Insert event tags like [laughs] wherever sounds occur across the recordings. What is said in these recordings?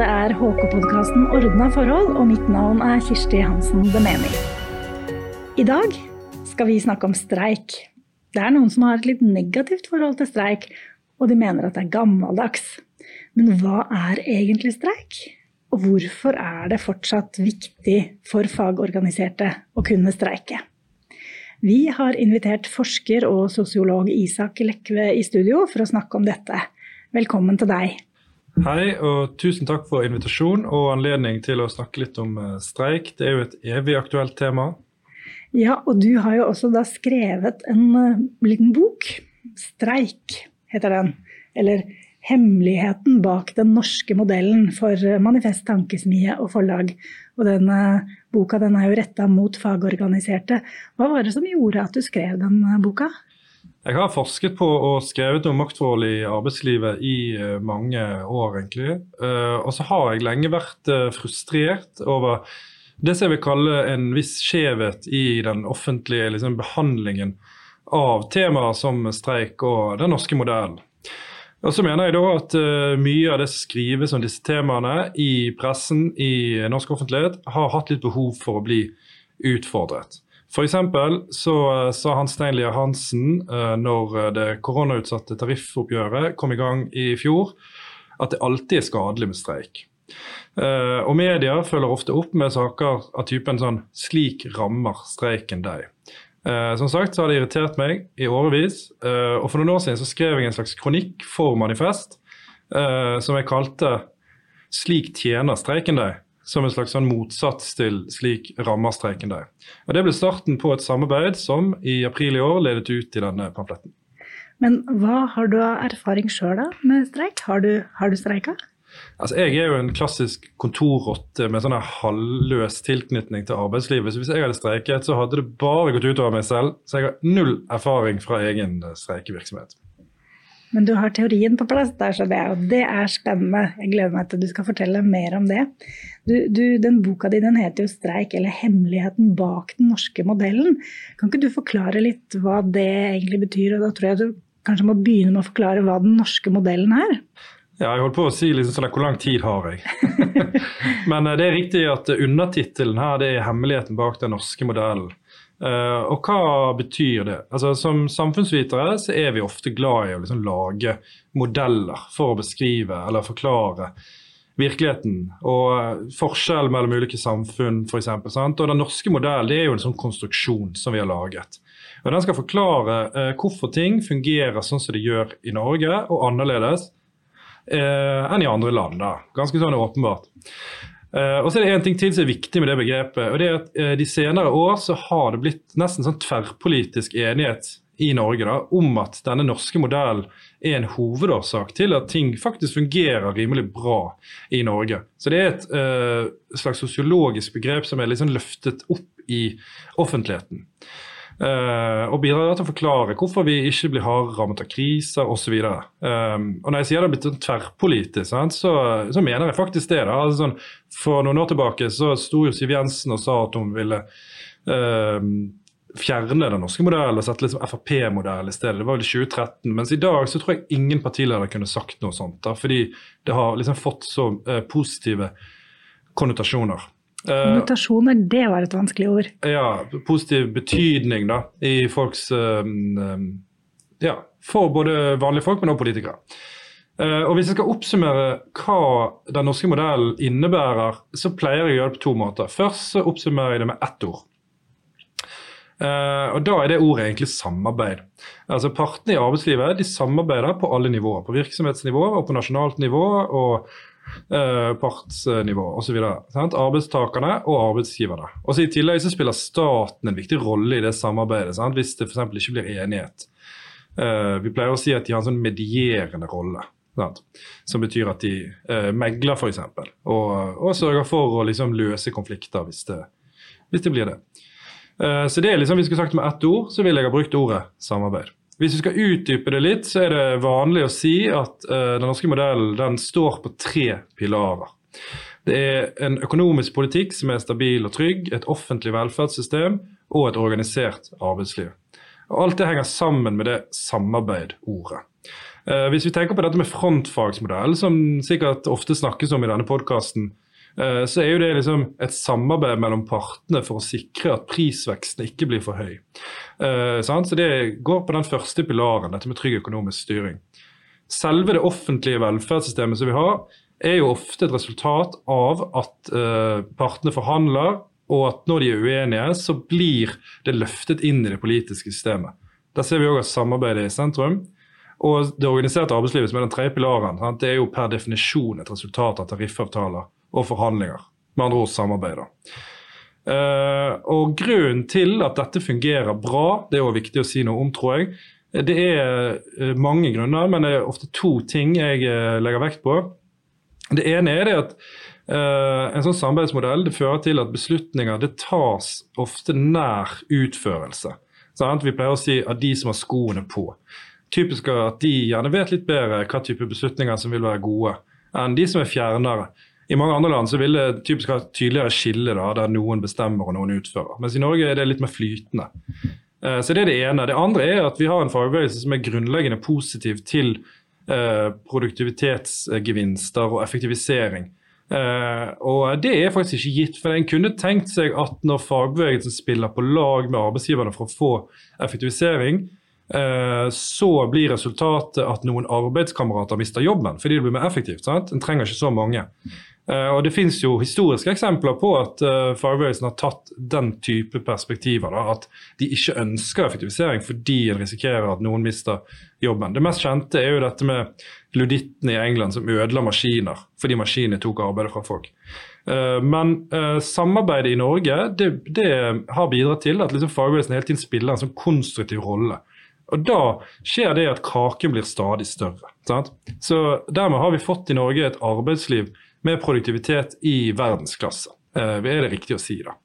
Dette er HK-podkasten Ordna forhold, og mitt navn er Kirsti Hansen Demeni. I dag skal vi snakke om streik. Det er noen som har et litt negativt forhold til streik, og de mener at det er gammeldags. Men hva er egentlig streik? Og hvorfor er det fortsatt viktig for fagorganiserte å kunne streike? Vi har invitert forsker og sosiolog Isak Lekve i studio for å snakke om dette. Velkommen til deg. Hei, og tusen takk for invitasjon og anledning til å snakke litt om eh, streik. Det er jo et evig aktuelt tema. Ja, og du har jo også da skrevet en uh, liten bok. 'Streik' heter den. Eller 'Hemmeligheten bak den norske modellen' for eh, Manifest Tankesmie og forlag. Og denne boka den er jo retta mot fagorganiserte. Hva var det som gjorde at du skrev den boka? Jeg har forsket på og skrevet om maktforhold i arbeidslivet i eh, mange år, egentlig. Eh, og så har jeg lenge vært eh, frustrert over det som jeg vil kalle en viss skjevhet i den offentlige liksom, behandlingen av temaer som streik og den norske modellen. Og så mener jeg da at mye av det som skrives om disse temaene i pressen, i norsk offentlighet, har hatt litt behov for å bli utfordret. F.eks. så eh, sa Hans Stein Lier Hansen uh, når eh, det koronautsatte tariffoppgjøret kom i gang i fjor, at det alltid er skadelig med streik. Og media følger ofte opp med saker av typen sånn 'slik rammer streiken deg'. Som sagt så har det irritert meg i årevis, og for noen år siden så skrev jeg en slags kronikk for Manifest som jeg kalte 'Slik tjener streiken deg' som en slags sånn motsats til slik rammerstreiken der. Og Det ble starten på et samarbeid som i april i år ledet ut i denne pamfletten. Men hva har du av erfaring sjøl med streik? Har du, har du streika? Altså, jeg er jo en klassisk kontorrotte med sånn halvløs tilknytning til arbeidslivet. Så hvis jeg hadde streiket, så hadde det bare gått utover meg selv. Så jeg har null erfaring fra egen streikevirksomhet. Men du har teorien på plass, der, så det, og det er spennende. Jeg gleder meg til du skal fortelle mer om det. Du, du, den Boka di den heter jo 'Streik eller hemmeligheten bak den norske modellen'. Kan ikke du forklare litt hva det egentlig betyr? og Da tror jeg du kanskje må begynne med å forklare hva den norske modellen er. Ja, jeg holdt på å si liksom sånn, hvor lang tid har jeg? [laughs] Men eh, det er riktig at undertittelen her det er 'Hemmeligheten bak den norske modellen'. Uh, og hva betyr det? Altså, som samfunnsvitere så er vi ofte glad i å liksom lage modeller for å beskrive eller forklare virkeligheten. Og uh, forskjell mellom ulike samfunn, f.eks. Og den norske modellen er jo en sånn konstruksjon som vi har laget. Og Den skal forklare uh, hvorfor ting fungerer sånn som de gjør i Norge, og annerledes enn i andre land. da. Ganske sånn åpenbart. Uh, og så er det en ting til som er viktig med det begrepet. og det er at uh, De senere år så har det blitt nesten sånn tverrpolitisk enighet i Norge da, om at denne norske modellen er en hovedårsak til at ting faktisk fungerer rimelig bra i Norge. Så det er et uh, slags sosiologisk begrep som er liksom løftet opp i offentligheten. Uh, og bidrar til å forklare hvorfor vi ikke blir hardere rammet av kriser osv. Um, og når jeg sier det er blitt sånn tverrpolitisk, så, så, mener jeg faktisk det. Altså, sånn, for noen år tilbake så sto jo Siv Jensen og sa at hun ville uh, fjerne den norske modellen og sette liksom Frp-modell i stedet. Det var vel i 2013. Mens i dag så tror jeg ingen partileder kunne sagt noe sånt. da, Fordi det har liksom fått så uh, positive konnotasjoner. Mutasjoner, eh, det var et vanskelig ord. Ja, positiv betydning da, i folks um, Ja, for både vanlige folk, men også politikere. Og Hvis jeg skal oppsummere hva den norske modellen innebærer, så pleier jeg å gjøre det på to måter. Først så oppsummerer jeg det med ett ord. Og Da er det ordet egentlig samarbeid. Altså Partene i arbeidslivet de samarbeider på alle nivåer. På virksomhetsnivå og på nasjonalt nivå. og eh, partsnivå osv. Arbeidstakerne og arbeidsgiverne. Også I tillegg så spiller staten en viktig rolle i det samarbeidet, sant? hvis det f.eks. ikke blir enighet. Eh, vi pleier å si at de har en sånn medierende rolle. Sant? Som betyr at de eh, megler, f.eks. Og, og sørger for å liksom, løse konflikter hvis det, hvis det blir det. Eh, så det er liksom, Hvis vi skulle sagt med ett ord, så ville jeg ha brukt ordet samarbeid. Hvis vi skal utdype det litt, så er det vanlig å si at uh, den norske modellen den står på tre pilarer. Det er en økonomisk politikk som er stabil og trygg, et offentlig velferdssystem og et organisert arbeidsliv. Og Alt det henger sammen med det samarbeid-ordet. Eh, hvis vi tenker på dette med frontfagsmodell, som sikkert ofte snakkes om i denne podkasten, eh, så er jo det liksom et samarbeid mellom partene for å sikre at prisveksten ikke blir for høy. Eh, så det går på den første pilaren, dette med trygg økonomisk styring. Selve det offentlige velferdssystemet som vi har, er jo ofte et resultat av at partene forhandler, og at når de er uenige, så blir det løftet inn i det politiske systemet. Der ser vi òg at samarbeidet er i sentrum. Og det organiserte arbeidslivet, som er den tredje pilaren, det er jo per definisjon et resultat av tariffavtaler og forhandlinger. Med andre ord samarbeid. Uh, og Grunnen til at dette fungerer bra, det er jo viktig å si noe om, tror jeg. Det er uh, mange grunner, men det er ofte to ting jeg uh, legger vekt på. Det ene er det at en sånn samarbeidsmodell det fører til at beslutninger det tas ofte nær utførelse. Sant? Vi pleier å si at de som har skoene på typisk at de gjerne vet litt bedre hva type beslutninger som vil være gode, enn de som er fjernere. I mange andre land så vil det typisk ha et tydeligere skille da, der noen bestemmer og noen utfører. Mens i Norge er det litt mer flytende. Eh, så Det er det ene. Det andre er at vi har en fagbevegelse som er grunnleggende positiv til eh, produktivitetsgevinster og effektivisering. Uh, og Det er faktisk ikke gitt. for En kunne tenkt seg at når fagbevegelsen spiller på lag med arbeidsgiverne for å få effektivisering, Eh, så blir resultatet at noen arbeidskamerater mister jobben fordi det blir mer effektivt. sant? En trenger ikke så mange. Eh, og Det finnes jo historiske eksempler på at uh, fagbevegelsen har tatt den type perspektiver. Da, at de ikke ønsker effektivisering fordi en risikerer at noen mister jobben. Det mest kjente er jo dette med ludittene i England som ødela maskiner fordi maskinene tok arbeidet fra folk. Uh, men samarbeidet i Norge det, det har bidratt til at liksom fagbevegelsen hele tiden spiller en sånn konstruktiv rolle. Og Da skjer det at kaken blir stadig større. Sant? Så Dermed har vi fått i Norge et arbeidsliv med produktivitet i verdensklasse. Eh, er det riktig å si. da.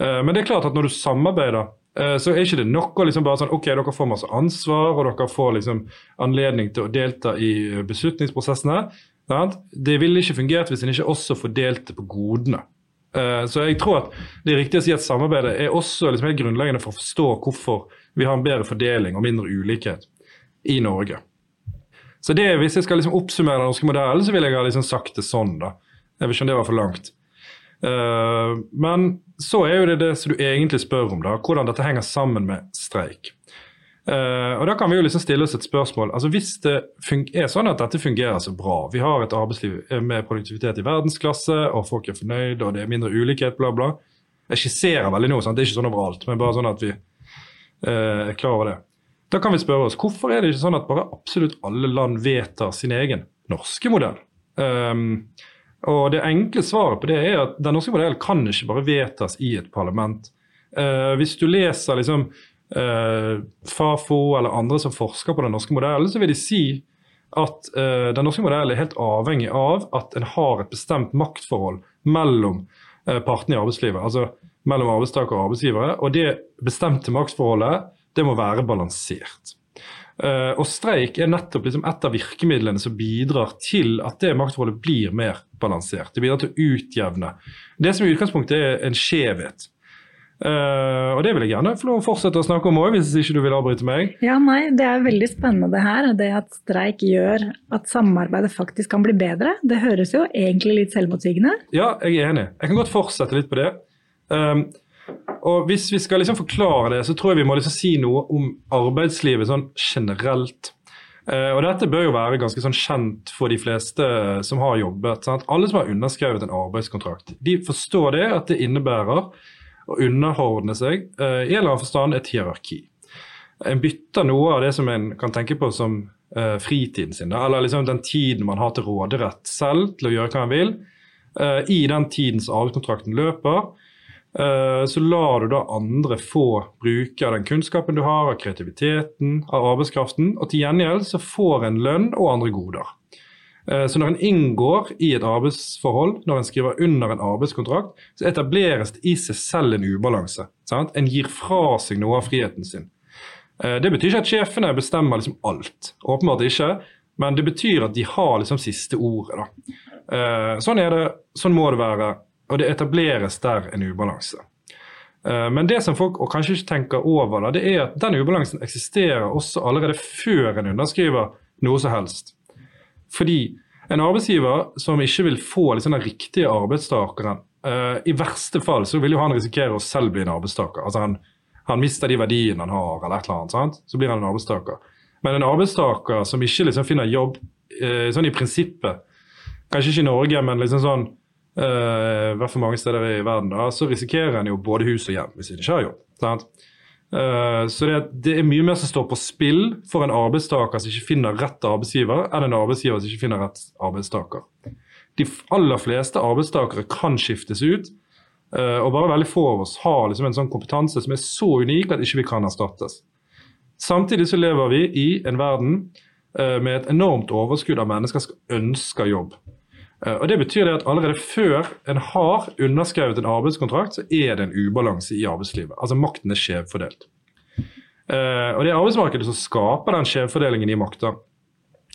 Eh, men det er klart at når du samarbeider, eh, så er ikke det nok å liksom bare sånn, ok, dere får masse ansvar og dere får liksom anledning til å delta i beslutningsprosessene. Det ville ikke fungert hvis en ikke også fordelte på godene. Så jeg tror at det er riktig å si at samarbeidet er også liksom helt grunnleggende for å forstå hvorfor vi har en bedre fordeling og mindre ulikhet i Norge. Så det, Hvis jeg skal liksom oppsummere den norske modellen, så vil jeg ha liksom sagt det sånn. da. Jeg vet ikke om det var for langt. Uh, men så er jo det det som du egentlig spør om, da, hvordan dette henger sammen med streik. Uh, og Da kan vi jo liksom stille oss et spørsmål. altså Hvis det er sånn at dette fungerer så bra, vi har et arbeidsliv med produktivitet i verdensklasse, og folk er fornøyde, og det er mindre ulikhet, bla, bla. Jeg skisserer veldig nå, sant? det er ikke sånn overalt, men bare sånn at vi er eh, klar over det. Da kan vi spørre oss hvorfor er det ikke sånn at bare absolutt alle land vedtar sin egen norske modell? Um, og Det enkle svaret på det er at den norske modellen kan ikke bare vedtas i et parlament. Uh, hvis du leser liksom, uh, Fafo eller andre som forsker på den norske modellen, så vil de si at uh, den norske modellen er helt avhengig av at en har et bestemt maktforhold mellom partene i arbeidslivet. altså mellom arbeidstaker og arbeidsgivere. Og det bestemte maktforholdet det må være balansert. Uh, og streik er nettopp liksom et av virkemidlene som bidrar til at det maktforholdet blir mer balansert. Det bidrar til å utjevne det som i utgangspunktet er en skjevhet. Uh, og det vil jeg gjerne få fortsette å snakke om òg, hvis ikke du vil avbryte meg. Ja, nei, Det er veldig spennende det her. Det at streik gjør at samarbeidet faktisk kan bli bedre. Det høres jo egentlig litt selvmotsigende Ja, jeg er enig. Jeg kan godt fortsette litt på det. Um, og Hvis vi skal liksom forklare det, så tror jeg vi må liksom si noe om arbeidslivet sånn generelt. Uh, og Dette bør jo være ganske sånn kjent for de fleste som har jobbet. Sant? Alle som har underskrevet en arbeidskontrakt, de forstår det at det innebærer å underordne seg uh, i en eller annen forstand et hierarki. En bytter noe av det som en kan tenke på som uh, fritiden sin, eller liksom den tiden man har til råderett selv til å gjøre hva man vil, i den tiden som arbeidskontrakten løper Eh, så lar du da andre få bruke av den kunnskapen du har, av kreativiteten, av arbeidskraften, og til gjengjeld så får en lønn og andre goder. Eh, så når en inngår i et arbeidsforhold, når en skriver under en arbeidskontrakt, så etableres det i seg selv en ubalanse. Sant? En gir fra seg noe av friheten sin. Eh, det betyr ikke at sjefene bestemmer liksom alt. Åpenbart ikke. Men det betyr at de har liksom siste ordet. Da. Sånn er det, sånn må det være og det etableres der en ubalanse. Eh, men det som folk og kanskje ikke tenker over, det er at den ubalansen eksisterer også allerede før en underskriver noe som helst. Fordi en arbeidsgiver som ikke vil få liksom, den riktige arbeidstakeren, uh, i verste fall så vil jo han risikere å selv bli en arbeidstaker. Altså han, han mister de verdiene han har, eller et eller annet. Sant? Så blir han en arbeidstaker. Men en arbeidstaker som ikke liksom finner jobb uh, sånn i prinsippet, kanskje ikke i Norge, men liksom sånn uh, hvert fall mange steder i verden, da, så risikerer en jo både hus og hjem hvis en ikke har jobb. Sant? Uh, så det, det, er mye mer som står på spill for en arbeidstaker som ikke finner rett arbeidsgiver, enn en arbeidsgiver som ikke finner rett arbeidstaker. De aller fleste arbeidstakere kan skiftes ut, uh, og bare veldig få av oss har liksom en sånn kompetanse som er så unik at ikke vi kan erstattes. Samtidig så lever vi i en verden uh, med et enormt overskudd av mennesker som ønsker jobb. Eh, og Det betyr det at allerede før en har underskrevet en arbeidskontrakt, så er det en ubalanse i arbeidslivet. Altså makten er skjevfordelt. Eh, og Det er arbeidsmarkedet som skaper den skjevfordelingen i makta.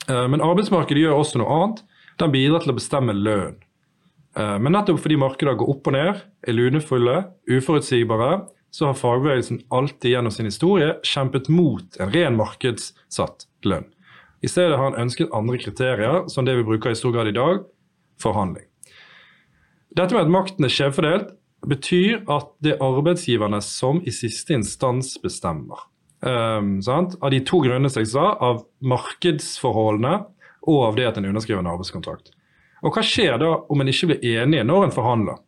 Eh, men arbeidsmarkedet gjør også noe annet. Den bidrar til å bestemme lønn. Men nettopp fordi markeder går opp og ned, er lunefulle, uforutsigbare, så har fagbevegelsen alltid gjennom sin historie kjempet mot en ren markedssatt lønn. I stedet har han ønsket andre kriterier, som det vi bruker i stor grad i dag, forhandling. Dette med at makten er skjevfordelt, betyr at det er arbeidsgiverne som i siste instans bestemmer. Um, av de to grunnene jeg sa, av markedsforholdene og av det at en underskriver en arbeidskontrakt. Og Hva skjer da om en ikke blir enige når en forhandler?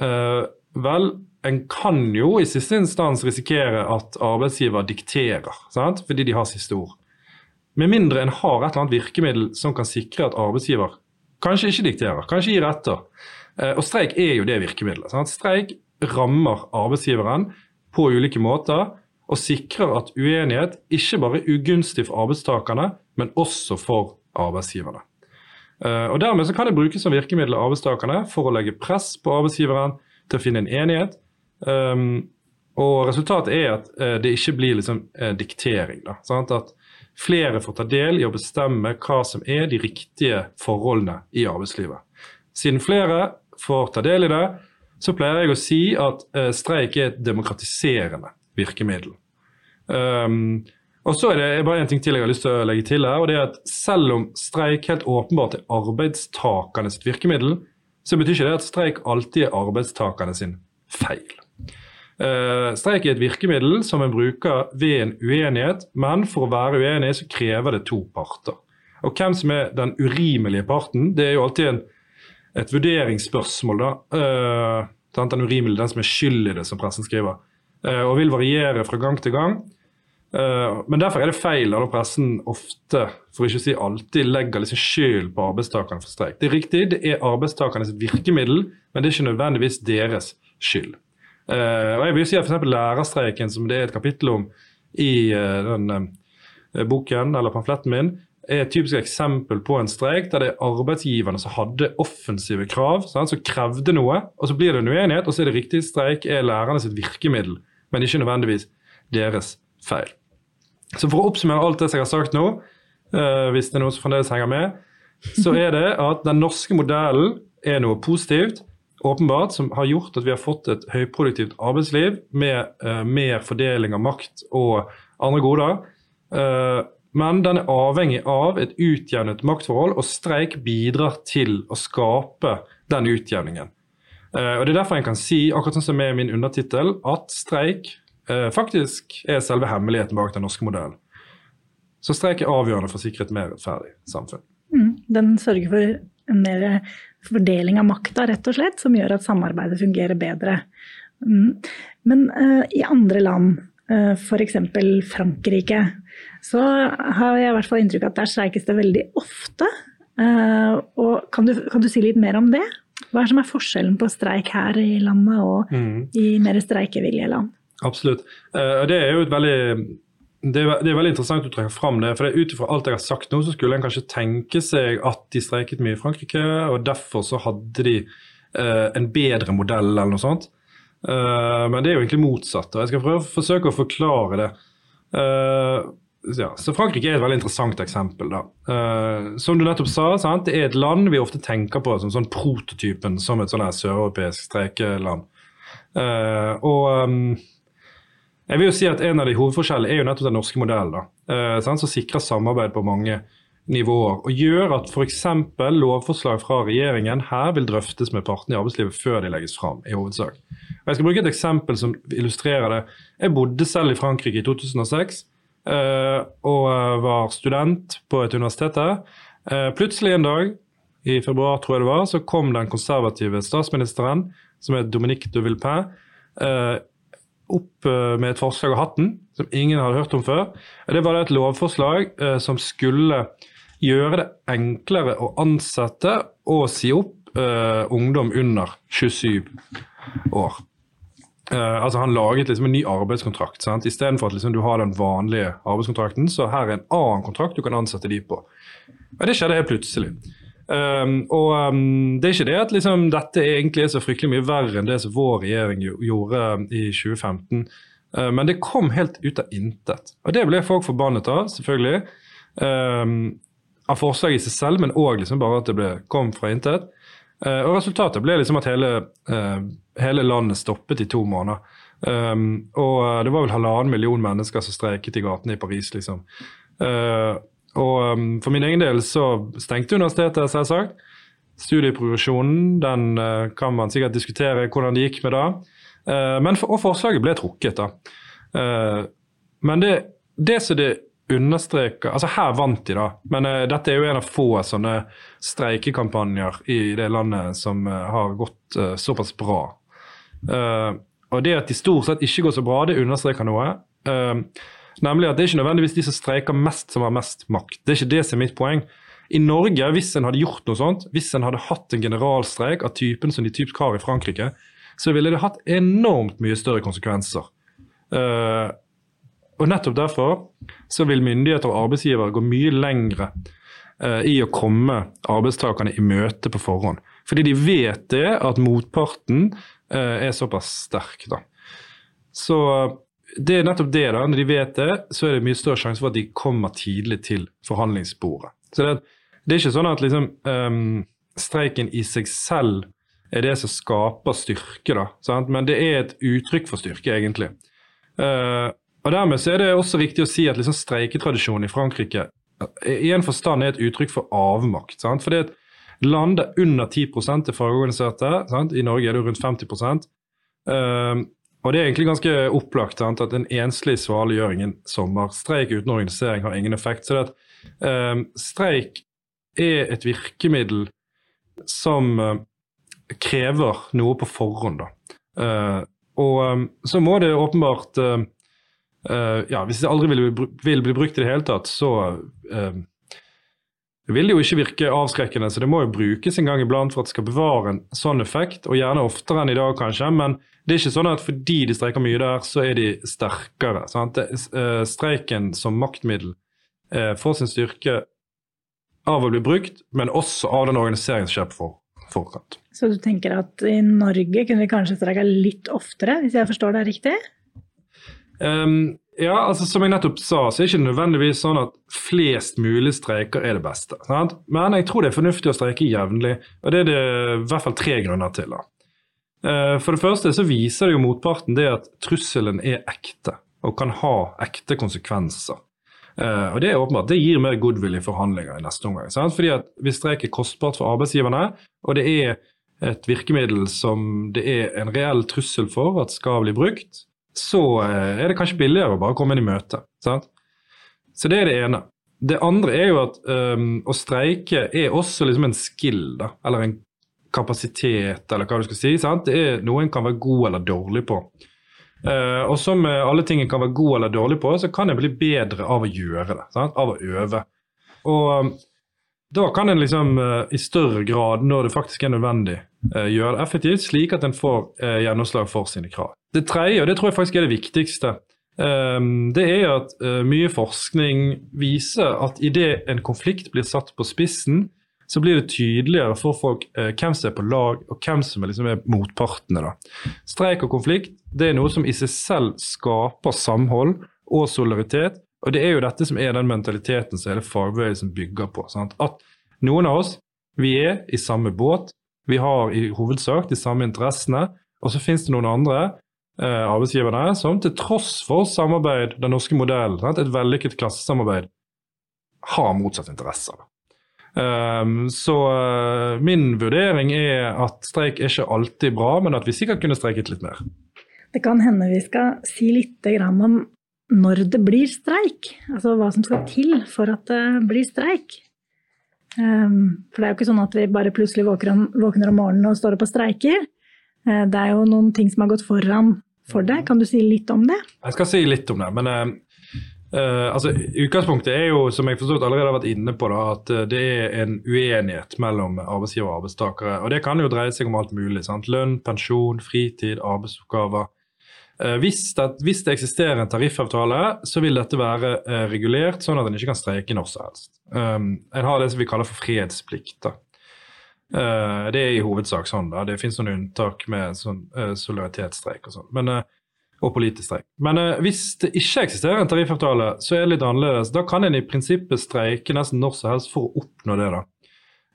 Uh, vel, en kan jo i siste instans risikere at arbeidsgiver dikterer, sant? fordi de har siste ord. Med mindre en har et eller annet virkemiddel som kan sikre at arbeidsgiver Kanskje ikke dikterer, kanskje gir etter. Eh, og streik er jo det virkemidlet. Sant? Streik rammer arbeidsgiveren på ulike måter og sikrer at uenighet ikke bare er ugunstig for arbeidstakerne, men også for arbeidsgiverne. Eh, og Dermed så kan det brukes som virkemiddel av arbeidstakerne for å legge press på arbeidsgiveren til å finne en enighet. Um, og Resultatet er at det ikke blir liksom, diktering. Da, Sånn At flere får ta del i å bestemme hva som er de riktige forholdene i arbeidslivet. Siden flere får ta del i det, så pleier jeg å si at uh, streik er et demokratiserende virkemiddel. Um, og så er det bare en ting til jeg har lyst til å legge til her, og det er at Selv om streik helt åpenbart er arbeidstakernes virkemiddel, så betyr ikke det at streik alltid er arbeidstakerne sin feil. Uh, streik er et virkemiddel som en bruker ved en uenighet, men for å være uenig så krever det to parter. Og Hvem som er den urimelige parten, det er jo alltid en, et vurderingsspørsmål. da. Uh, den urimelige, den som er skyld i det, som pressen skriver. Uh, og vil variere fra gang til gang. men derfor er det feil at pressen ofte, for ikke å si alltid, legger liksom skyld på arbeidstakerne for streik. Det er riktig, det er arbeidstakernes virkemiddel, men det er ikke nødvendigvis deres skyld. Uh, og jeg vil si at f.eks. lærerstreiken, som det er et kapittel om i uh, den uh, boken eller pamfletten min, er et typisk eksempel på en streik der det er arbeidsgiverne som hadde offensive krav, sant, som krevde noe, og så blir det en uenighet, og så er det riktig streik er lærerne sitt virkemiddel, men ikke nødvendigvis deres feil. Så for å oppsummere alt det jeg har sagt nå, hvis det er noen som fremdeles henger med, så er det at den norske modellen er noe positivt åpenbart, som har gjort at vi har fått et høyproduktivt arbeidsliv med uh, mer fordeling av makt og andre goder. Uh, men den er avhengig av et utjevnet maktforhold, og streik bidrar til å skape den utjevningen. Uh, og Det er derfor en kan si, akkurat sånn som med min undertittel, at streik faktisk er selve hemmeligheten bak den norske modellen. Så streik er avgjørende for å sikre et mer rettferdig samfunn. Mm, den sørger for en mer fordeling av makta, rett og slett, som gjør at samarbeidet fungerer bedre. Mm. Men uh, i andre land, uh, eh, f.eks. Frankrike, så har jeg i hvert fall inntrykk av at der streikes det veldig ofte. Uh, og kan du, kan du, si litt mer om det? Hva er som er forskjellen på streik her i landet og mm. i mer streikevillige land? Absolutt. Det er jo et veldig det er, det er, veldig interessant å trekke fram det. for Ut ifra alt jeg har sagt nå, så skulle en kanskje tenke seg at de streiket mye i Frankrike, og derfor så hadde de eh, en bedre modell eller noe sånt. Eh, men det er jo egentlig motsatt. og Jeg skal prøve forsøke å forklare det. Eh, ja, så Frankrike er et veldig interessant eksempel. da. Eh, som du nettopp sa, sant? det er et land vi ofte tenker på som sånn prototypen som et sånn søreuropeisk streikeland. Eh, og um, Jeg vil jo si at En av de hovedforskjellene er jo nettopp den norske modellen, eh, som sikrer samarbeid på mange nivåer. Og gjør at f.eks. lovforslag fra regjeringen her vil drøftes med partene i arbeidslivet før de legges fram. i hovedsak. Jeg skal bruke et eksempel som illustrerer det. Jeg bodde selv i Frankrike i 2006 eh, og var student på et universitet der. Eh, plutselig en dag i februar tror jeg det var, så kom den konservative statsministeren, som er Dominique de Villepin, eh, opp eh, med et forslag av hatten som ingen hadde hørt om før. Det var et lovforslag eh, som skulle gjøre det enklere å ansette og si opp uh, ungdom under 27 år. Altså Han laget liksom en ny arbeidskontrakt. sant? Istedenfor at liksom du har den vanlige arbeidskontrakten, så her er en annen kontrakt du kan ansette de på. Og Det skjedde helt plutselig. Um, og um, Det er ikke det at liksom, dette egentlig er så fryktelig mye verre enn det som vår regjering gjorde i 2015. Uh, men det kom helt ut av intet. Og det ble folk forbannet av, selvfølgelig. Um, av forslaget i seg selv, men òg liksom bare at det ble, kom fra intet. Uh, og resultatet ble liksom at hele, uh, hele landet stoppet i to måneder. Og det var vel halvannen million mennesker som streiket i gatene i Paris, liksom. Uh, og um, For min egen del så stengte universitetet, selvsagt. Studieprogresjonen den uh, kan man sikkert diskutere hvordan det gikk med da. Uh, men for, og forslaget ble trukket. da. Uh, men det, det som det understreker altså Her vant de, da, men dette er jo en av få sånne streikekampanjer i det landet som har gått såpass bra. og det at de stort sett ikke går så bra, det understreker noe. Uh, Nemlig at det er ikke nødvendigvis de som streiker mest, som har mest makt. Det er ikke det som er mitt poeng. I Norge, hvis en hadde gjort noe sånt, hvis en hadde hatt en generalstreik av typen som de typisk har i Frankrike, så ville det hatt enormt mye større konsekvenser. Uh, og nettopp derfor så vil myndigheter og arbeidsgivere gå mye lengre uh, i å komme arbeidstakerne i møte på forhånd. Fordi de vet det at motparten uh, er såpass sterk. da. Så det er nettopp det. da, Når de vet det, så er det mye større sjanse for at de kommer tidlig til forhandlingsbordet. Så Det, det er ikke sånn at liksom, um, streiken i seg selv er det som skaper styrke, da, sant? men det er et uttrykk for styrke, egentlig. Uh, og Dermed så er det også viktig å si at liksom streiketradisjonen i Frankrike i en forstand er et uttrykk for avmakt. Sant? For det er et land der under 10% er fagorganiserte. Sant? I Norge er det rundt 50 uh, og det er egentlig ganske opplagt sant, at en enslig svale gjør ingen sommerstreik uten organisering har ingen effekt. Så det at um, streik er et virkemiddel som uh, krever noe på forhånd. Uh, og um, så må det åpenbart uh, ja, Hvis det aldri vil, vil, bli brukt i det hele tatt, så vil det jo ikke virke avskrekkende. Så det må jo brukes en gang iblant for at det skal bevare en sånn effekt, og gjerne oftere enn i dag, kanskje. men det er ikke sånn at fordi de streiker mye der, så er de sterkere. Det, uh, streiken som maktmiddel uh, får sin styrke av å bli brukt, men også av den organiseringen som skjer på for, forkant. Så du tenker at i Norge kunne vi kanskje streika litt oftere, hvis jeg forstår deg riktig? Um, ja, altså Som jeg nettopp sa, så er det ikke nødvendigvis sånn at flest mulig streiker er det beste. Sant? Men jeg tror det er fornuftig å streike jevnlig, og det er det i hvert fall tre grunner til. da. Eh, for det første så viser det jo motparten det at trusselen er ekte og kan ha ekte konsekvenser. Eh, og Det er åpenbart, det gir mer goodwill i forhandlinger i neste omgang. Sant? Fordi at Hvis streik er kostbart for arbeidsgiverne, og det er et virkemiddel som det er en reell trussel for at skal bli brukt, så eh, er det kanskje billigere å bare komme inn i møte. Sant? Så det er det ene. Det andre er jo at um, å streike er også liksom en skill, da, eller en kapasitet, eller hva du skal si. Sant? Det er noe en kan være god eller dårlig på. Uh, og som alle ting en kan være god eller dårlig på, så kan en bli bedre av å gjøre det. Sant? Av å øve. Og um, da kan en liksom uh, i større grad, når det faktisk er nødvendig, uh, gjøre det effektivt, slik at en får gjennomslag for sine krav. Det tredje, og det tror jeg faktisk er det viktigste, det er at mye forskning viser at idet en konflikt blir satt på spissen, så blir det tydeligere for folk eh, hvem som er på lag, og hvem som er, liksom er motpartene. Da. Streik og konflikt det er noe som i seg selv skaper samhold og solidaritet. Og det er jo dette som er den mentaliteten som hele fagbevegelsen bygger på. Sant? At noen av oss vi er i samme båt, vi har i hovedsak de samme interessene, og så finnes det noen andre eh, arbeidsgiverne som til tross for samarbeid, den norske modellen, et vellykket klassesamarbeid, har motsatt interesser. Um, så uh, min vurdering er at streik er ikke alltid bra, men at vi sikkert kunne streiket litt mer. Det kan hende vi skal si litt om når det blir streik. Altså hva som skal til for at det blir streik. Um, for det er jo ikke sånn at vi bare plutselig våkner om, morgenen og står opp og streiker. Uh, det er jo noen ting som har gått foran for det. Kan du si litt om det? Jeg skal si litt om det. men... Uh, altså, Utgangspunktet er jo, som jeg forstått allerede har vært inne på, da, at uh, det er en uenighet mellom arbeidsgiver og arbeidstakere. Og Det kan jo dreie seg om alt mulig. Sant? Lønn, pensjon, fritid, arbeidsoppgaver. Uh, hvis, det, hvis, det, eksisterer en tariffavtale, så vil dette være regulert sånn at en ikke kan streike når som helst. Um, en har det som vi kaller for fredsplikt. det er i hovedsak sånn. da. Det finnes noen unntak med sånn, solidaritetsstreik og sånn. Men og politisk streik. Men eh, hvis det ikke eksisterer en tariffavtale, så er det litt annerledes. Da kan en i prinsippet streike nesten når som helst for å oppnå det. da.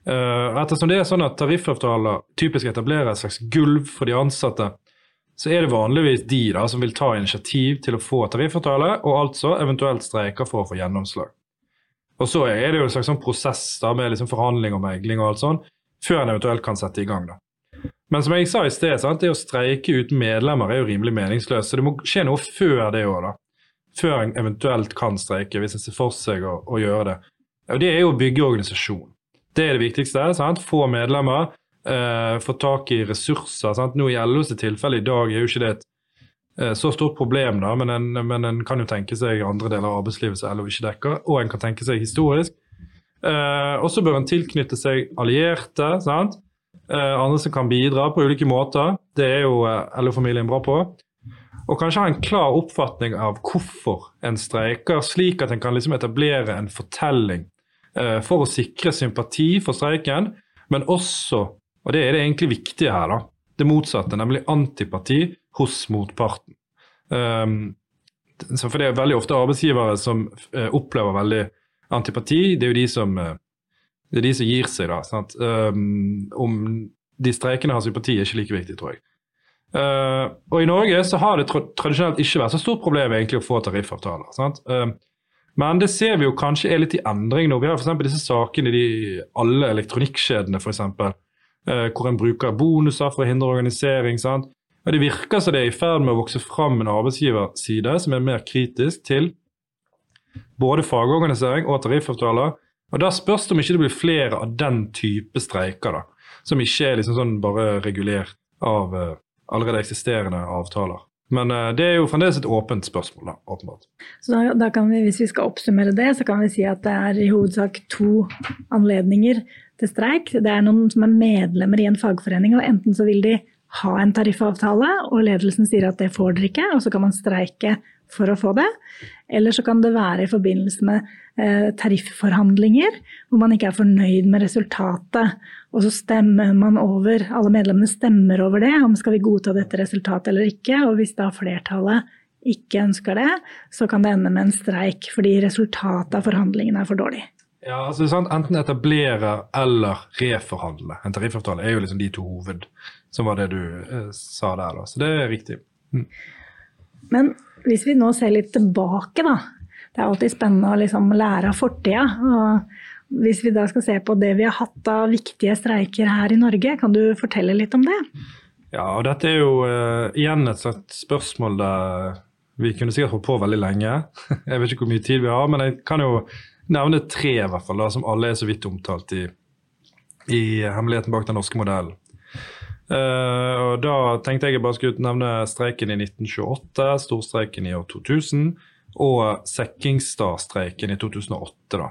Eh, ettersom det er sånn at tariffavtaler typisk etablerer et slags gulv for de ansatte, så er det vanligvis de da som vil ta initiativ til å få tariffavtale, og altså eventuelt streiker for å få gjennomslag. Og så er det jo en slags sånn prosess da med liksom forhandling og megling og alt sånn, før en eventuelt kan sette i gang. da. Men som jeg sa i sted, sant? det å streike uten medlemmer er jo rimelig meningsløst. Så det må skje noe før det òg, da. Før en eventuelt kan streike, hvis en ser for seg å, å, gjøre det. Og Det er jo å bygge organisasjon. Det er det viktigste. Sant? Få medlemmer, eh, få tak i ressurser. Sant? Nå I LOs tilfelle i dag er jo ikke det et eh, så stort problem, da, men en, men en, kan jo tenke seg andre deler av arbeidslivet som LO ikke dekker, og en kan tenke seg historisk. Eh, og så bør en tilknytte seg allierte. sant? Uh, andre som kan bidra på ulike måter. Det er jo uh, LO-familien bra på. Og kanskje ha en klar oppfatning av hvorfor en streiker, slik at en kan liksom etablere en fortelling uh, for å sikre sympati for streiken, men også, og det er det egentlig viktige her, da, det motsatte, nemlig antipati hos motparten. Um, for det er veldig ofte arbeidsgivere som opplever veldig antipati. Det er jo de som det er de som gir seg, da. Um, om de streikende har sympati, er ikke like viktig, tror jeg. Uh, og I Norge så har det tra tradisjonelt ikke vært så stort problem egentlig å få tariffavtaler. sant? Uh, men det ser vi jo kanskje er litt i endring nå. Vi har f.eks. disse sakene i alle elektronikkjedene, f.eks. Uh, hvor en bruker bonuser for å hindre organisering. sant? Og Det virker som det er i ferd med å vokse fram en arbeidsgiverside som er mer kritisk til både fagorganisering og tariffavtaler. Og Da spørs det om ikke det blir flere av den type streiker, da, som ikke er liksom sånn bare regulert av uh, allerede eksisterende avtaler. Men uh, det er jo fremdeles et åpent spørsmål, da, åpenbart. Så da, da, kan vi, Hvis vi skal oppsummere det, så kan vi si at det er i hovedsak to anledninger til streik. Det er noen som er medlemmer i en fagforening, og enten så vil de ha en tariffavtale, og ledelsen sier at det får dere ikke, og så kan man streike for å få det. Eller så kan det være i forbindelse med eh, tarifforhandlinger, hvor man ikke er fornøyd med resultatet. Og så stemmer man over, alle medlemmene stemmer over det, om skal vi godta dette resultatet eller ikke. Og hvis da flertallet ikke ønsker det, så kan det ende med en streik fordi resultatet av forhandlingene er for dårlig. Ja, altså sant? Enten etablere eller reforhandle. En tariffavtale er jo liksom de to hoved, som var det du eh, sa der. da. Så det er riktig. Mm. Men hvis vi nå ser litt tilbake, da. Det er alltid spennende å liksom lære av fortida. Hvis vi da skal se på det vi har hatt av viktige streiker her i Norge, kan du fortelle litt om det? Ja, og dette er jo uh, igjen et slags spørsmål der vi kunne sikkert holdt på veldig lenge. [laughs] Jeg vet ikke hvor mye tid vi har, men jeg kan jo nevne tre i hvert fall, da, som alle er så vidt omtalt i, i Hemmeligheten bak den norske modellen. Uh, og Da tenkte jeg jeg bare skulle nevne streiken i 1928, storstreiken i år 2000 og Sekkingstad-streiken i 2008. da.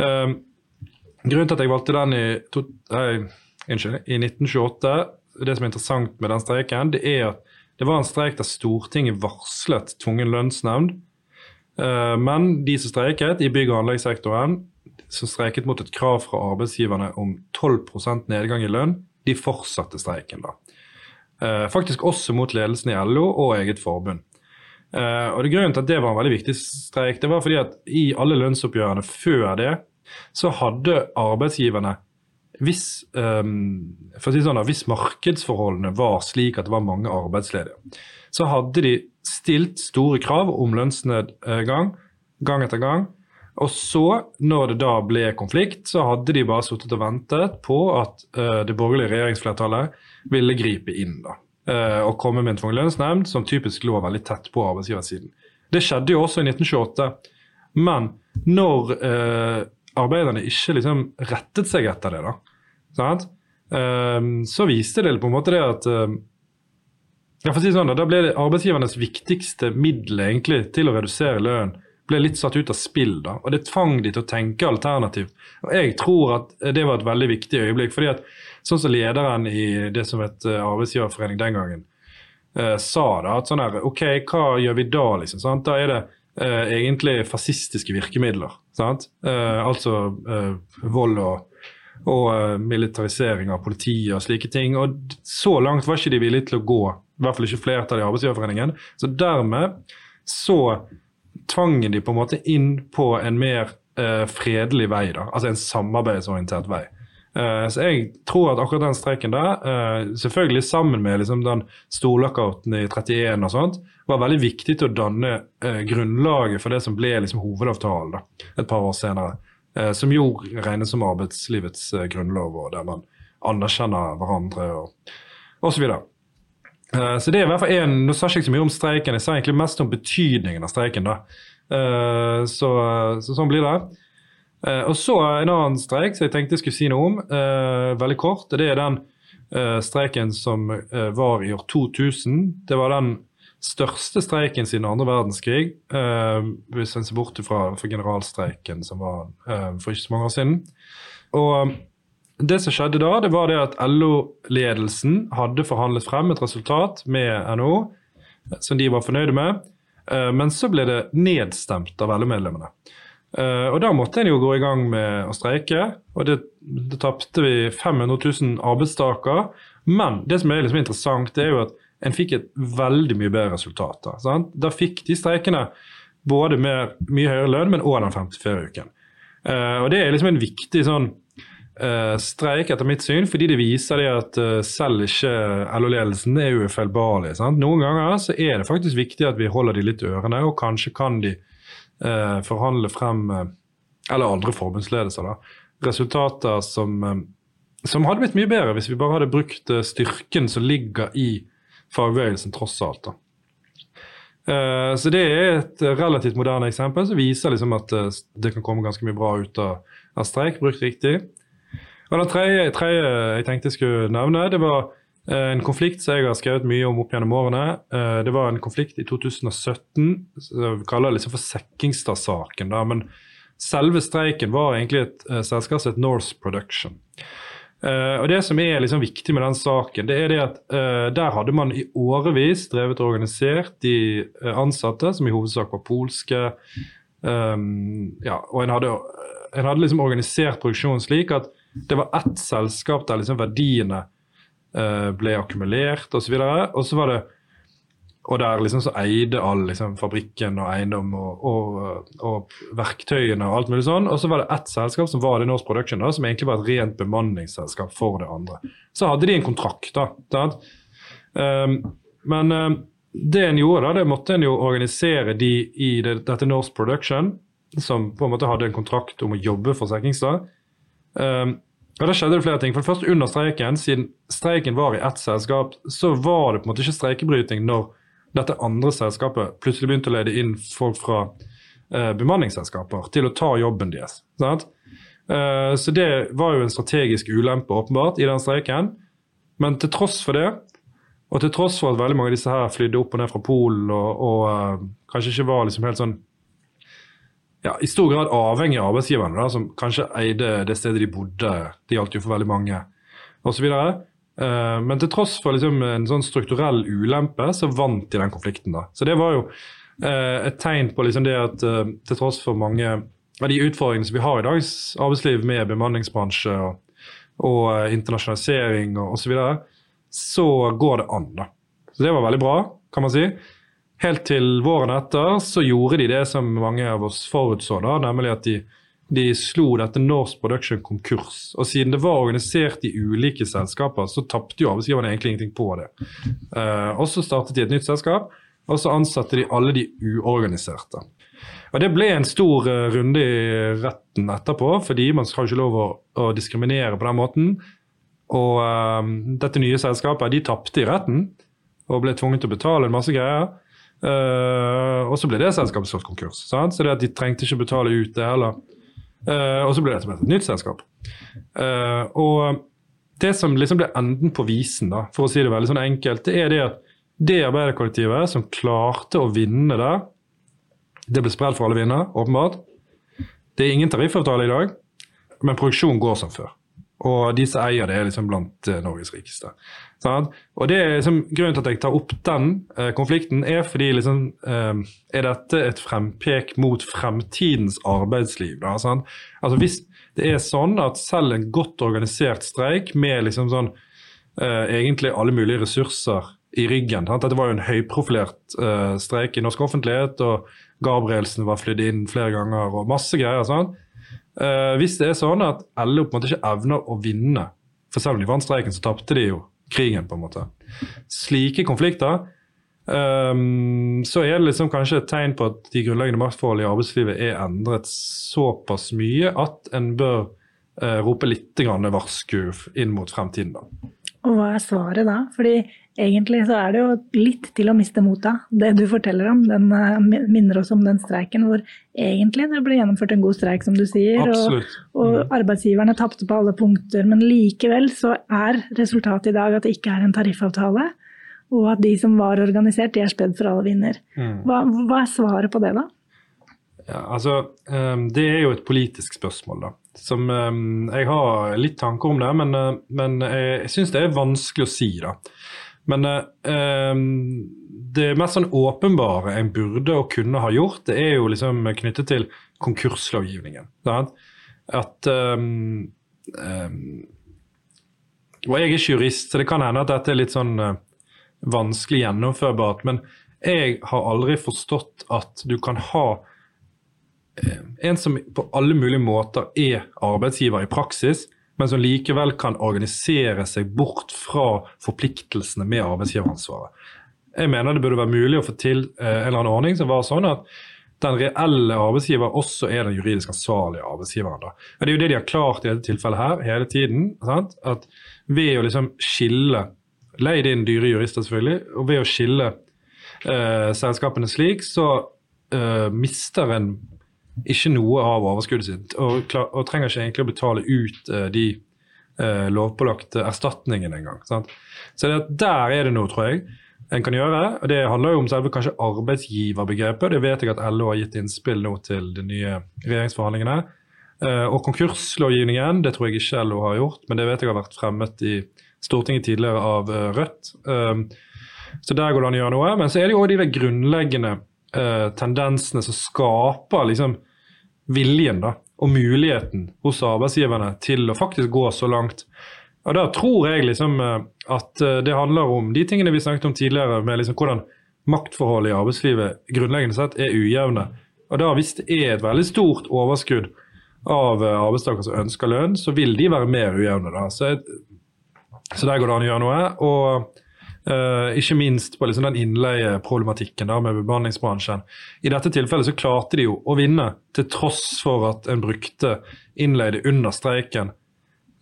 Uh, grunnen til at jeg valgte den i, to, nei, innskyld, i 1928, det som er interessant med den streiken, det er at det var en streik der Stortinget varslet tvungen lønnsnemnd. Uh, men de som streiket i bygg- og anleggssektoren, som streiket mot et krav fra arbeidsgiverne om 12% nedgang i lønn, de fortsatte streiken. da. Eh, faktisk også mot ledelsen i LO og eget forbund. Eh, og det Grunnen til at det var en veldig viktig streik, det var fordi at i alle lønnsoppgjørene før det, så hadde arbeidsgiverne hvis, um, å si sånn, hvis markedsforholdene var slik at det var mange arbeidsledige, så hadde de stilt store krav om lønnsnedgang gang etter gang. Og så, når det da ble konflikt, så hadde de bare sittet og ventet på at uh, det borgerlige regjeringsflertallet ville gripe inn da, uh, og komme med en tvungen lønnsnemnd som typisk lå veldig tett på arbeidsgiversiden. Det skjedde jo også i 1928. Men når uh, arbeiderne ikke liksom rettet seg etter det, da, så viste det på en måte det at jeg får si sånn, Da ble det arbeidsgivernes viktigste middel egentlig til å redusere lønn ble litt satt ut av spill. da, og Det tvang de til å tenke alternativt. Og Jeg tror at det var et veldig viktig øyeblikk. fordi at Sånn som lederen i det som het eh, arbeidsgiverforening den gangen eh, sa da, at sånn her, OK, hva gjør vi da? liksom, sant? Da er det eh, egentlig fascistiske virkemidler. sant? Eh, altså eh, vold og, og eh, militarisering av politiet og slike ting. Og så langt var ikke de villige til å gå. I hvert fall ikke flertallet i Arbeidsgiverforeningen. Så dermed så tvangen de på en måte inn på en mer uh, fredelig vei, da, altså en samarbeidsorientert vei. Uh, så jeg tror at akkurat den streiken der, uh, selvfølgelig sammen med liksom, den storlockouten i 31 og sånt, var veldig viktig til å danne grunnlaget for det som ble liksom, hovedavtalen da, et par år senere. som jo regnes som arbeidslivets grunnlov, og der man anerkjenner hverandre og osv. Eh, så det er i hvert fall en, Nå sa jeg ikke så mye om streiken, jeg sa egentlig mest om betydningen av streiken. da. Eh, så, så sånn blir det. Eh, og så en annen streik som jeg tenkte jeg skulle si noe om, veldig kort. Det er den streiken som var i år 2000. Det var den største streiken siden andre verdenskrig, hvis en ser bort fra, generalstreiken som var for ikke så mange år siden. Og det som skjedde da, det var det at LO-ledelsen hadde forhandlet frem et resultat med NHO som de var fornøyde med, eh, men så ble det nedstemt av LO-medlemmene. Eh, og Da måtte en jo gå i gang med å streike, og det, det tapte vi 500 000 arbeidstakere. Men det som er liksom interessant, det er jo at en fikk et veldig mye bedre resultat. Da, da fikk de streikende både med mye høyere lønn, men òg den 54-uken. Uh, og Det er liksom en viktig sånn streik, etter mitt syn, fordi det viser det at uh, selv ikke LO-ledelsen er ufeilbarlig. Noen ganger så er det faktisk viktig at vi holder de litt ørene, og kanskje kan de uh, forhandle frem Eller andre forbundsledelser, da. Resultater som, som, hadde blitt mye bedre hvis vi bare hadde brukt styrken som ligger i fagbevegelsen, tross alt. da. Så Det er et relativt moderne eksempel som viser liksom at det kan komme ganske mye bra ut av streik, brukt riktig. Og det tredje, tredje jeg tenkte jeg skulle nevne, det var eh, en konflikt som jeg har skrevet mye om opp gjennom årene. Eh, det var en konflikt i 2017. Vi kaller det liksom for Sekkingstad-saken. Men selve streiken var egentlig et uh, selskap som het Norse Production. Og Det som er liksom viktig med den saken, det er det at der hadde man i årevis drevet og organisert de ansatte, som i hovedsak var polske. Ja, og en hadde, en hadde liksom organisert produksjonen slik at det var ett selskap der liksom verdiene uh, ble akkumulert osv. Og så var det og der liksom så eide all liksom, fabrikken og eiendom og, og, og, verktøyene og alt mulig sånn. Og så var det ett selskap som var det Norse Production, da, som egentlig var et rent bemanningsselskap for det andre. Så hadde de en kontrakt, da. Um, men um, det en gjorde, da, det måtte en jo organisere de i det, dette Norse Production, som på en måte hadde en kontrakt om å jobbe for Sekkingstad. Um, og Da skjedde det flere ting. For det første Under streiken, siden streiken var i ett selskap, så var det på en måte ikke streikebryting når dette andre selskapet plutselig begynte å lede inn folk fra uh, bemanningsselskaper til å ta jobben deres. Uh, så det var jo en strategisk ulempe, åpenbart, i den streiken. Men til tross for det, og til tross for at veldig mange av disse her flydde opp og ned fra Polen og, og uh, kanskje ikke var liksom helt sånn ja, i stor grad avhengig av arbeidsgiverne, da, som kanskje eide det stedet de bodde. Det gjaldt jo for veldig mange, osv. Uh, eh, men til tross for liksom, en sånn strukturell ulempe, så vant de den konflikten. da. Så det var jo uh, et tegn på liksom det at uh, til tross for mange av de utfordringene som vi har i dagens arbeidsliv med bemanningsbransje og, og internasjonalisering og osv., så, videre, så går det an. da. Så det var veldig bra, kan man si. Helt til våren etter så gjorde de det som mange av oss forutså, da, nemlig at de de slo dette Norse Production konkurs. Og siden det var organisert i ulike selskaper, så tapte jo arbeidsgiverne egentlig ingenting på det. Uh, og så startet de et nytt selskap, og så ansatte de alle de uorganiserte. Og Det ble en stor uh, runde i retten etterpå, fordi man skal ikke lov å, å diskriminere på den måten. Og uh, dette nye selskapet de tapte i retten og ble tvunget til å betale en masse greier. Uh, og så ble det selskapet slått konkurs. Sant? Så det de trengte ikke betale ut det heller. Uh, og så ble det et nytt selskap. Uh, og det som liksom ble enden på visen, da, for å si det veldig sånn enkelt, det er det at det arbeiderkollektivet som klarte å vinne der, det ble spredd for alle vinnere, åpenbart. Det er ingen tariffavtale i dag, men produksjonen går som før. Og de som eier det, er liksom blant Norges rikeste. Sånn? Og det er liksom, Grunnen til at jeg tar opp den eh, konflikten, er fordi liksom, eh, er dette et frempek mot fremtidens arbeidsliv. Da, sånn? altså Hvis det er sånn at selv en godt organisert streik med liksom sånn, eh, egentlig alle mulige ressurser i ryggen sant? Dette var jo en høyprofilert eh, streik i norsk offentlighet, og Gabrielsen var flydd inn flere ganger og masse greier. Sånn. hvis det er sånn at LO på en måte ikke evner å vinne, for selv om de vant streiken, så tapte de jo krigen, på en måte. Slike konflikter um, så er det liksom kanskje et tegn på at de grunnleggende maktforholdene i arbeidslivet er endret såpass mye at en bør uh, rope litt varsku inn mot fremtiden. da. Og hva er svaret da? Fordi egentlig så er det jo litt til å miste motet. Det du forteller om, den uh, minner oss om den streiken hvor egentlig det ble gjennomført en god streik, som du sier. Og, og mm. arbeidsgiverne tapte på alle punkter. Men likevel så er resultatet i dag at det ikke er en tariffavtale. Og at de som var organisert, de er spedd for alle vinner. Mm. Hva, hva er svaret på det, da? Ja, altså, um, Det er jo et politisk spørsmål, da. Som um, Jeg har litt tanker om det, men, men jeg syns det er vanskelig å si, da. Men eh, det mest sånn åpenbare en burde og kunne ha gjort, det er jo liksom knyttet til konkurslovgivningen. Sant? At um, um, Og jeg er ikke jurist, så det kan hende at dette er litt sånn uh, vanskelig gjennomførbart. Men jeg har aldri forstått at du kan ha uh, en som på alle mulige måter er arbeidsgiver i praksis, men som likevel kan organisere seg bort fra forpliktelsene med arbeidsgiveransvaret. Jeg mener det burde være mulig å få til eh, en eller annen ordning som var sånn at den reelle arbeidsgiver også er den juridisk ansvarlige arbeidsgiveren. Da. Det er jo det de har klart i dette tilfellet her hele tiden. Sant? At ved å liksom skille Leid inn dyre jurister, selvfølgelig. Og ved å skille eh, selskapene slik, så eh, mister en ikke noe av overskuddet sitt, og, klar, og trenger ikke egentlig å betale ut uh, de uh, lovpålagte erstatningene engang. Så det, der er det noe, tror jeg, en kan gjøre. og Det handler jo om selve kanskje arbeidsgiverbegrepet. Det vet jeg at LO har gitt innspill nå til de nye regjeringsforhandlingene. Uh, og konkurslovgivningen, det tror jeg ikke LO har gjort, men det vet jeg har vært fremmet i Stortinget tidligere av Rødt. så der går det an å gjøre noe. Men så er det jo òg de grunnleggende uh, tendensene som skaper liksom viljen da, og muligheten hos arbeidsgiverne til å faktisk gå så langt. Og Da tror jeg liksom uh, at uh, det handler om de tingene vi snakket om tidligere, med liksom hvordan maktforholdet i arbeidslivet grunnleggende sett er ujevne. Og da Hvis det er et veldig stort overskudd av arbeidstakere som ønsker lønn, så vil de være mer ujevne. da. Så, så der går det an å gjøre noe. og Uh, ikke minst på liksom den innleieproblematikken da, med bemanningsbransjen. I dette tilfellet så klarte de jo å vinne, til tross for at en brukte innleide under streiken,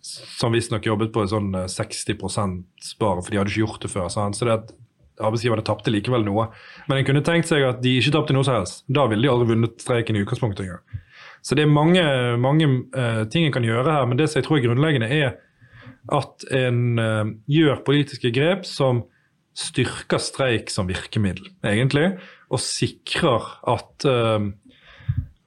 som visstnok jobbet på sånn 60 eh, bare, for de hadde ikke gjort det før. Sant? Så det at arbeidsgiverne tapte likevel noe. Men en kunne tenkt seg at de ikke tapte noe som helst. Da ville de aldri vunnet streiken i utgangspunktet engang. Så det er mange, mange uh, ting en kan gjøre her, men det som jeg tror er grunnleggende, er at en uh, gjør politiske grep som styrker streik som virkemiddel, egentlig, og sikrer at, uh,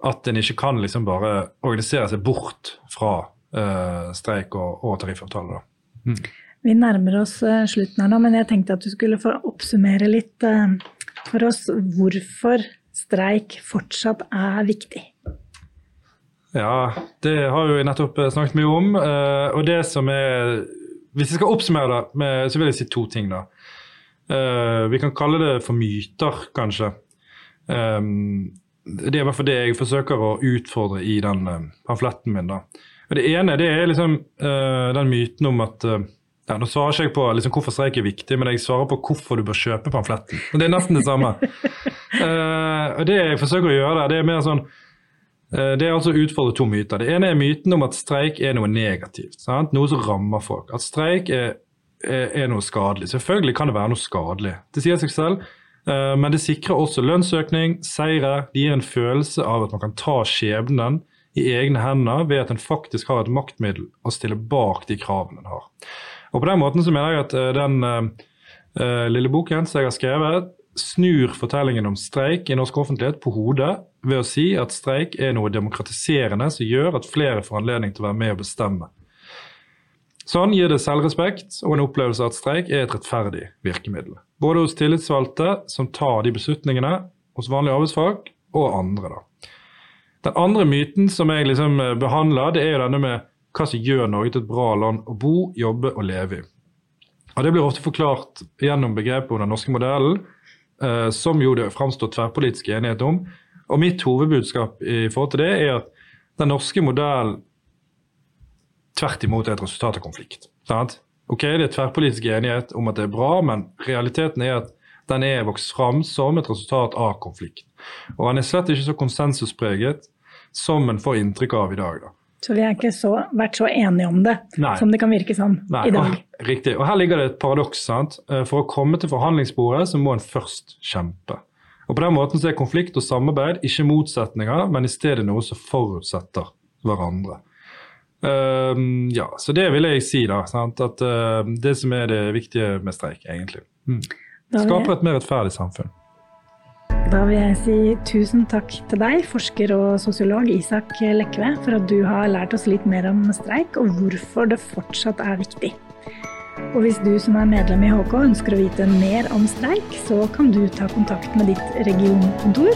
at en ikke kan liksom bare organisere seg bort fra uh, streik og, og tariffavtale. Mm. Vi nærmer oss slutten her nå, men jeg tenkte at du skulle få oppsummere litt for oss hvorfor streik fortsatt er viktig. Ja, det har vi nettopp snakket mye om. og det som er Hvis jeg skal oppsummere det, så vil jeg si to ting. da. Uh, vi kan kalle det for myter, kanskje. Det er i hvert fall det jeg forsøker å utfordre i den uh, pamfletten min. da. Og Det ene det er liksom uh, den myten om at uh, ja, Nå svarer ikke jeg på liksom, hvorfor streik er viktig, men jeg svarer på hvorfor du bør kjøpe pamfletten. Og Det er nesten det samme. [laughs] og Det jeg forsøker å gjøre der, det er mer sånn det er altså å utfordre to myter. Det ene er myten om at streik er noe negativt. Sant? Noe som rammer folk. At streik er, er, er, noe skadelig. Selvfølgelig kan det være noe skadelig. Det sier seg selv. Eh, men det sikrer også lønnsøkning, seire. Det gir en følelse av at man kan ta skjebnen i egne hender ved at en faktisk har et maktmiddel å stille bak de kravene en har. Og På den måten så mener jeg at eh, den uh, lille boken som jeg har skrevet, snur fortellingen om streik i norsk offentlighet på hodet ved å si at streik er noe demokratiserende som gjør at flere får anledning til å være med og bestemme. Sånn gir det selvrespekt og en opplevelse at streik er et rettferdig virkemiddel. Både hos tillitsvalgte, som tar de beslutningene, hos vanlige arbeidsfolk, og andre. da. Den andre myten som jeg liksom eh, behandler, det er jo denne med hva som gjør Norge til et bra land å bo, jobbe og leve i. Og Det blir ofte forklart gjennom begrepet om den norske modellen, som jo det framstår tverrpolitisk enighet om. Og Mitt hovedbudskap i forhold til det er at den norske modellen tvert imot er et resultat av konflikt. Sant? Ok, Det er tverrpolitisk enighet om at det er bra, men realiteten er at den er vokst fram som et resultat av konflikt. Og den er slett ikke så konsensuspreget som en får inntrykk av i dag. da. Så vi har ikke så, vært så enige om det Nei. som det kan virke som Nei. i dag. Og, riktig. Og her ligger det et paradoks. sant? Eh, for å komme til forhandlingsbordet så må en først kjempe. Og På den måten så er konflikt og samarbeid ikke motsetninger, men i stedet noe som forutsetter hverandre. Um, ja, så det vil jeg si, da. Sant? At uh, det som er det viktige med streik, egentlig. Mm. Skaper et mer rettferdig samfunn. Da vil jeg si tusen takk til deg, forsker og sosiolog Isak Lekve, for at du har lært oss litt mer om streik, og hvorfor det fortsatt er viktig. Og hvis du som er medlem i HK ønsker å vite mer om streik, så kan du ta kontakt med ditt regionkontor.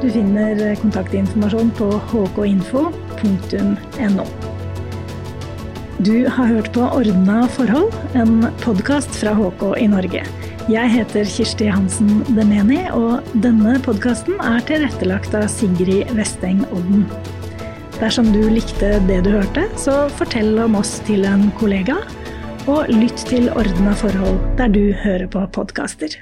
Du finner kontaktinformasjon på hkinfo.no. Du har hørt på Ordna forhold, en podkast fra HK i Norge. Jeg heter Kirsti Hansen Demeni, og denne podkasten er tilrettelagt av Sigrid Vesteng Odden. Dersom du likte det du hørte, så fortell om oss til en kollega, og lytt til Ordna forhold der du hører på podkaster.